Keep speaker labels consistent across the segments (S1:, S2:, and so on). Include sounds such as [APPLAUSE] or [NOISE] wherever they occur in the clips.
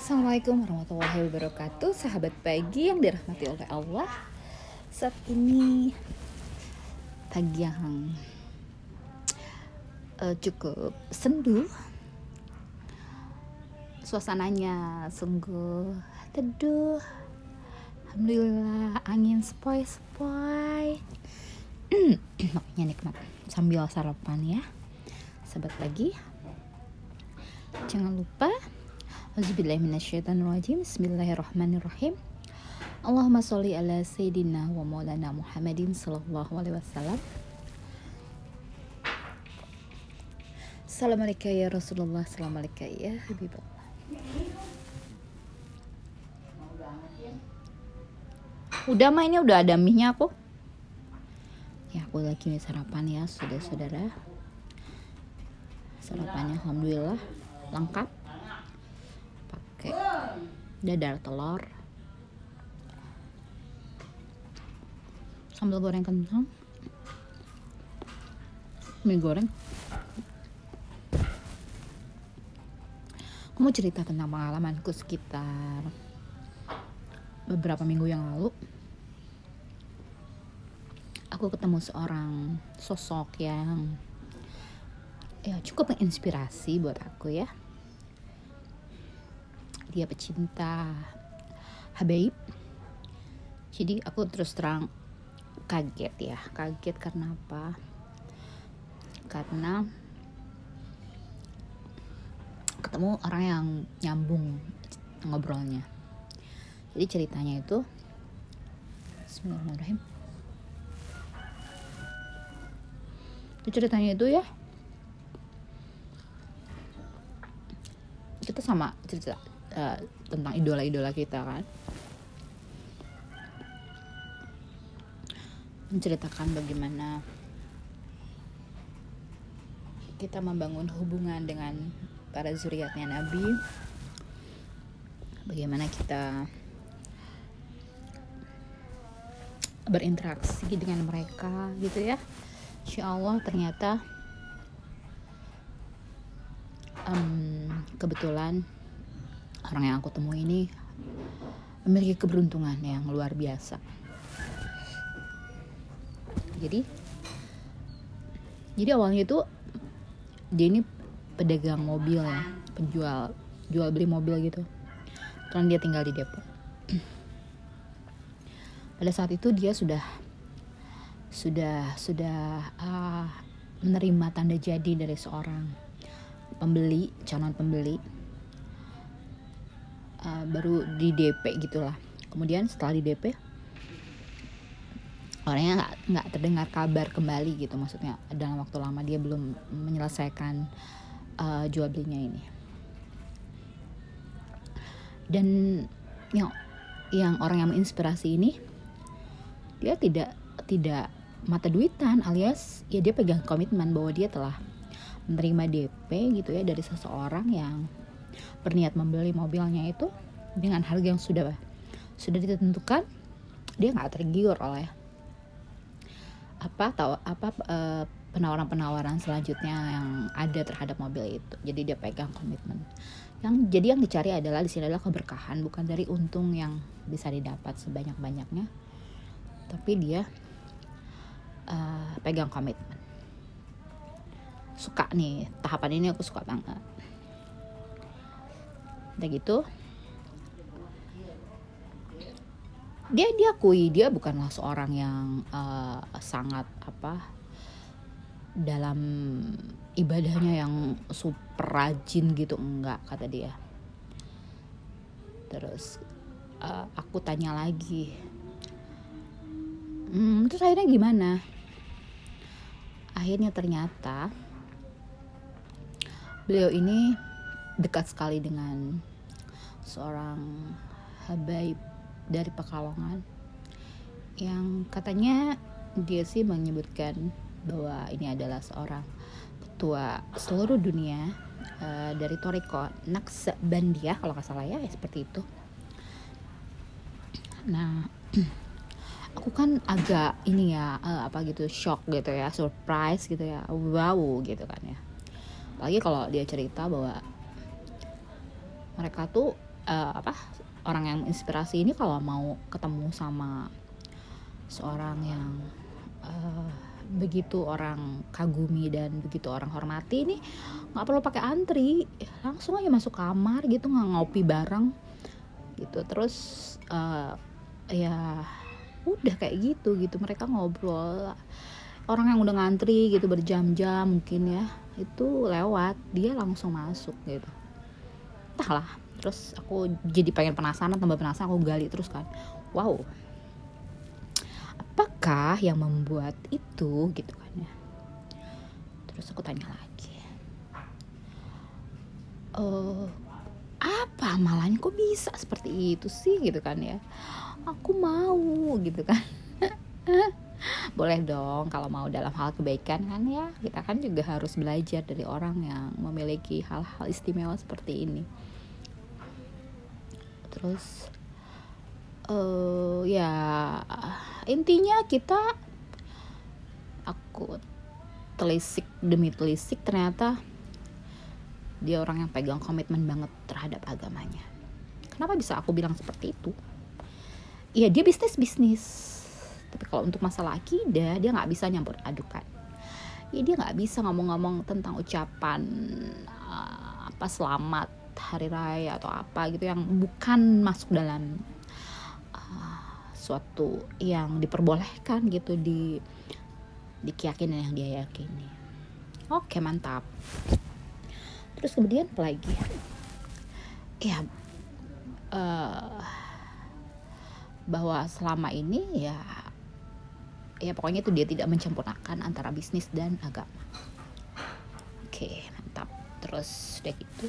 S1: Assalamualaikum warahmatullahi wabarakatuh. Sahabat pagi yang dirahmati oleh Allah. Saat ini Pagi yang uh, Cukup sendu. Suasananya sungguh teduh. Alhamdulillah angin sepoi-sepoi. [CLEARS THROAT] Makanya nikmat Sambil sarapan ya. Sahabat pagi Jangan lupa Auzubillahiminasyaitonirrajim Bismillahirrahmanirrahim. Allahumma sholli ala Sayyidina wa maulana Muhammadin Sallallahu alaihi wasallam. Assalamualaikum ya Rasulullah Assalamualaikum ya Habibullah. Udah mah ini udah ada mie aku. Ya aku lagi sarapan ya saudara-saudara. Sarapannya Alhamdulillah lengkap. Pakai dadar telur. Sambal goreng kentang mie goreng. Aku mau cerita tentang pengalamanku sekitar beberapa minggu yang lalu. Aku ketemu seorang sosok yang ya cukup menginspirasi buat aku ya dia pecinta Habaib. Jadi aku terus terang kaget ya. Kaget karena apa? Karena ketemu orang yang nyambung ngobrolnya. Jadi ceritanya itu Bismillahirrahmanirrahim. Itu ceritanya itu ya. Kita sama cerita uh, tentang idola-idola kita kan? Menceritakan bagaimana kita membangun hubungan dengan para zuriatnya Nabi. Bagaimana kita berinteraksi dengan mereka gitu ya. Insya Allah ternyata um, kebetulan orang yang aku temui ini memiliki keberuntungan yang luar biasa. Jadi, jadi awalnya itu dia ini pedagang mobil ya, penjual jual beli mobil gitu. Karena dia tinggal di Depok. [CLEARS THROAT] Pada saat itu dia sudah sudah sudah uh, menerima tanda jadi dari seorang pembeli calon pembeli uh, baru di DP gitulah. Kemudian setelah di DP orangnya nggak nggak terdengar kabar kembali gitu. Maksudnya dalam waktu lama dia belum menyelesaikan uh, jual belinya ini. Dan yang yang orang yang menginspirasi ini dia tidak tidak mata duitan alias ya dia pegang komitmen bahwa dia telah menerima DP gitu ya dari seseorang yang berniat membeli mobilnya itu dengan harga yang sudah sudah ditentukan dia nggak tergiur oleh apa tahu apa uh, penawaran-penawaran selanjutnya yang ada terhadap mobil itu. Jadi dia pegang komitmen. Yang jadi yang dicari adalah di sini adalah keberkahan bukan dari untung yang bisa didapat sebanyak-banyaknya. Tapi dia uh, pegang komitmen. Suka nih tahapan ini aku suka banget udah gitu dia diakui dia bukanlah seorang yang uh, sangat apa dalam ibadahnya yang super rajin gitu. Enggak kata dia. Terus uh, aku tanya lagi hmm, terus akhirnya gimana? Akhirnya ternyata beliau ini dekat sekali dengan seorang habaib dari Pekalongan yang katanya dia sih menyebutkan bahwa ini adalah seorang ketua seluruh dunia uh, dari Toriko Naksabandia kalau nggak salah ya, ya seperti itu. Nah, [CLEARS THROAT] aku kan agak ini ya uh, apa gitu shock gitu ya, surprise gitu ya, wow gitu kan ya apalagi kalau dia cerita bahwa mereka tuh uh, apa orang yang inspirasi ini kalau mau ketemu sama seorang yang uh, begitu orang kagumi dan begitu orang hormati ini nggak perlu pakai antri. Langsung aja masuk kamar gitu nggak ngopi bareng gitu. Terus uh, ya udah kayak gitu gitu. Mereka ngobrol. Orang yang udah ngantri gitu berjam-jam mungkin ya itu lewat dia langsung masuk gitu entahlah. Terus aku jadi pengen penasaran tambah penasaran aku gali terus kan. Wow. Apakah yang membuat itu gitu kan ya. Terus aku tanya lagi. Uh, apa malahnya kok bisa seperti itu sih gitu kan ya? Aku mau gitu kan. [LAUGHS] Boleh dong kalau mau dalam hal kebaikan kan ya. Kita kan juga harus belajar dari orang yang memiliki hal-hal istimewa seperti ini terus uh, ya intinya kita aku telisik demi telisik ternyata dia orang yang pegang komitmen banget terhadap agamanya. Kenapa bisa aku bilang seperti itu? Ya dia bisnis bisnis tapi kalau untuk masalah akidah dia nggak bisa nyampur adukan. Ya dia nggak bisa ngomong-ngomong tentang ucapan uh, apa selamat hari raya atau apa gitu yang bukan masuk dalam sesuatu yang diperbolehkan gitu di di keyakinan yang dia yakini oke mantap. Terus kemudian apa lagi? Ya uh, bahwa selama ini ya ya pokoknya itu dia tidak mencampurkan antara bisnis dan agama. Oke mantap. Terus udah gitu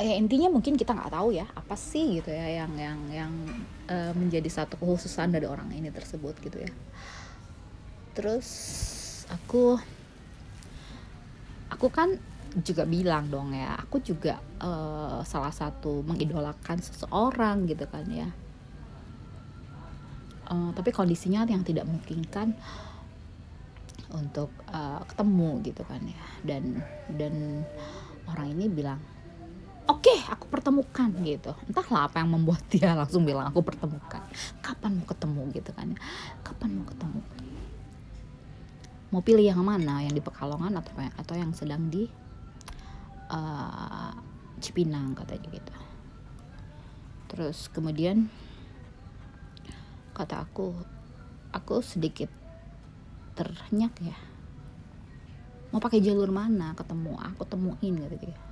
S1: ya intinya mungkin kita nggak tahu ya apa sih gitu ya yang yang yang uh, menjadi satu kekhususan dari orang ini tersebut gitu ya. Terus aku aku kan juga bilang dong ya aku juga uh, salah satu mengidolakan seseorang gitu kan ya. Uh, tapi kondisinya yang tidak memungkinkan untuk uh, ketemu gitu kan ya. Dan dan orang ini bilang oke okay, aku pertemukan gitu. Entahlah apa yang membuat dia [LAUGHS] langsung bilang aku pertemukan. Kapan mau ketemu? gitu kan kapan mau ketemu? Mau pilih yang mana? Yang di Pekalongan atau atau yang sedang di uh, Cipinang katanya gitu. Terus kemudian kata aku aku sedikit ternyak ya. Mau pakai jalur mana ketemu? Aku temuin gitu gitu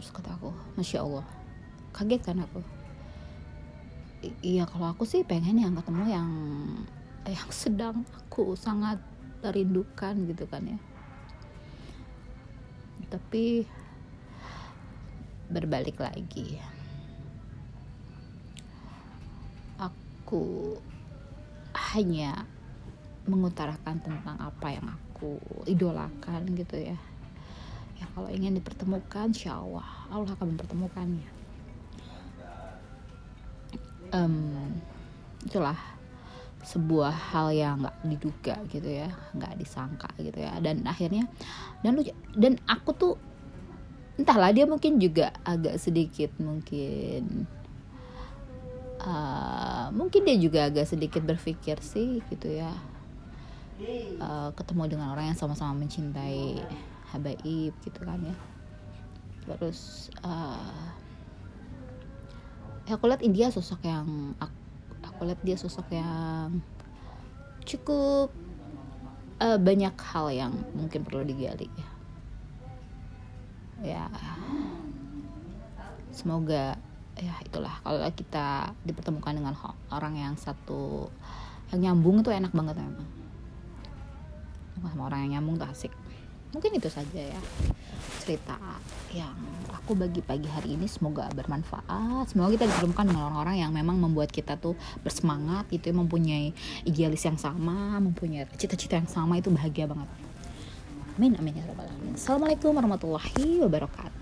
S1: terus kata aku masya allah. Kaget kan aku. Iya kalau aku sih pengen yang ketemu yang yang sedang aku sangat rindukan gitu kan ya. Tapi berbalik lagi. Aku hanya mengutarakan tentang apa yang aku idolakan gitu ya ya kalau ingin dipertemukan insya Allah Allah akan mempertemukannya. Um, itulah sebuah hal yang nggak diduga gitu ya nggak disangka gitu ya. Dan akhirnya dan lu dan aku tuh entahlah dia mungkin juga agak sedikit mungkin uh, mungkin dia juga agak sedikit berpikir sih gitu ya uh, ketemu dengan orang yang sama-sama mencintai habaib gitu kan ya. Terus uh, aku lihat India sosok yang aku, aku lihat dia sosok yang cukup uh, banyak hal yang mungkin perlu digali ya. Ya. Semoga ya itulah kalau kita dipertemukan dengan orang yang satu yang nyambung itu enak banget memang. Sama orang yang nyambung tuh asik mungkin itu saja ya cerita yang aku bagi pagi hari ini. Semoga bermanfaat. Semoga kita dipertemukan dengan orang-orang yang memang membuat kita tuh bersemangat itu mempunyai idealis yang sama mempunyai cita-cita yang sama itu bahagia banget. Amin amin ya rabbal alamin. Assalamualaikum warahmatullahi wabarakatuh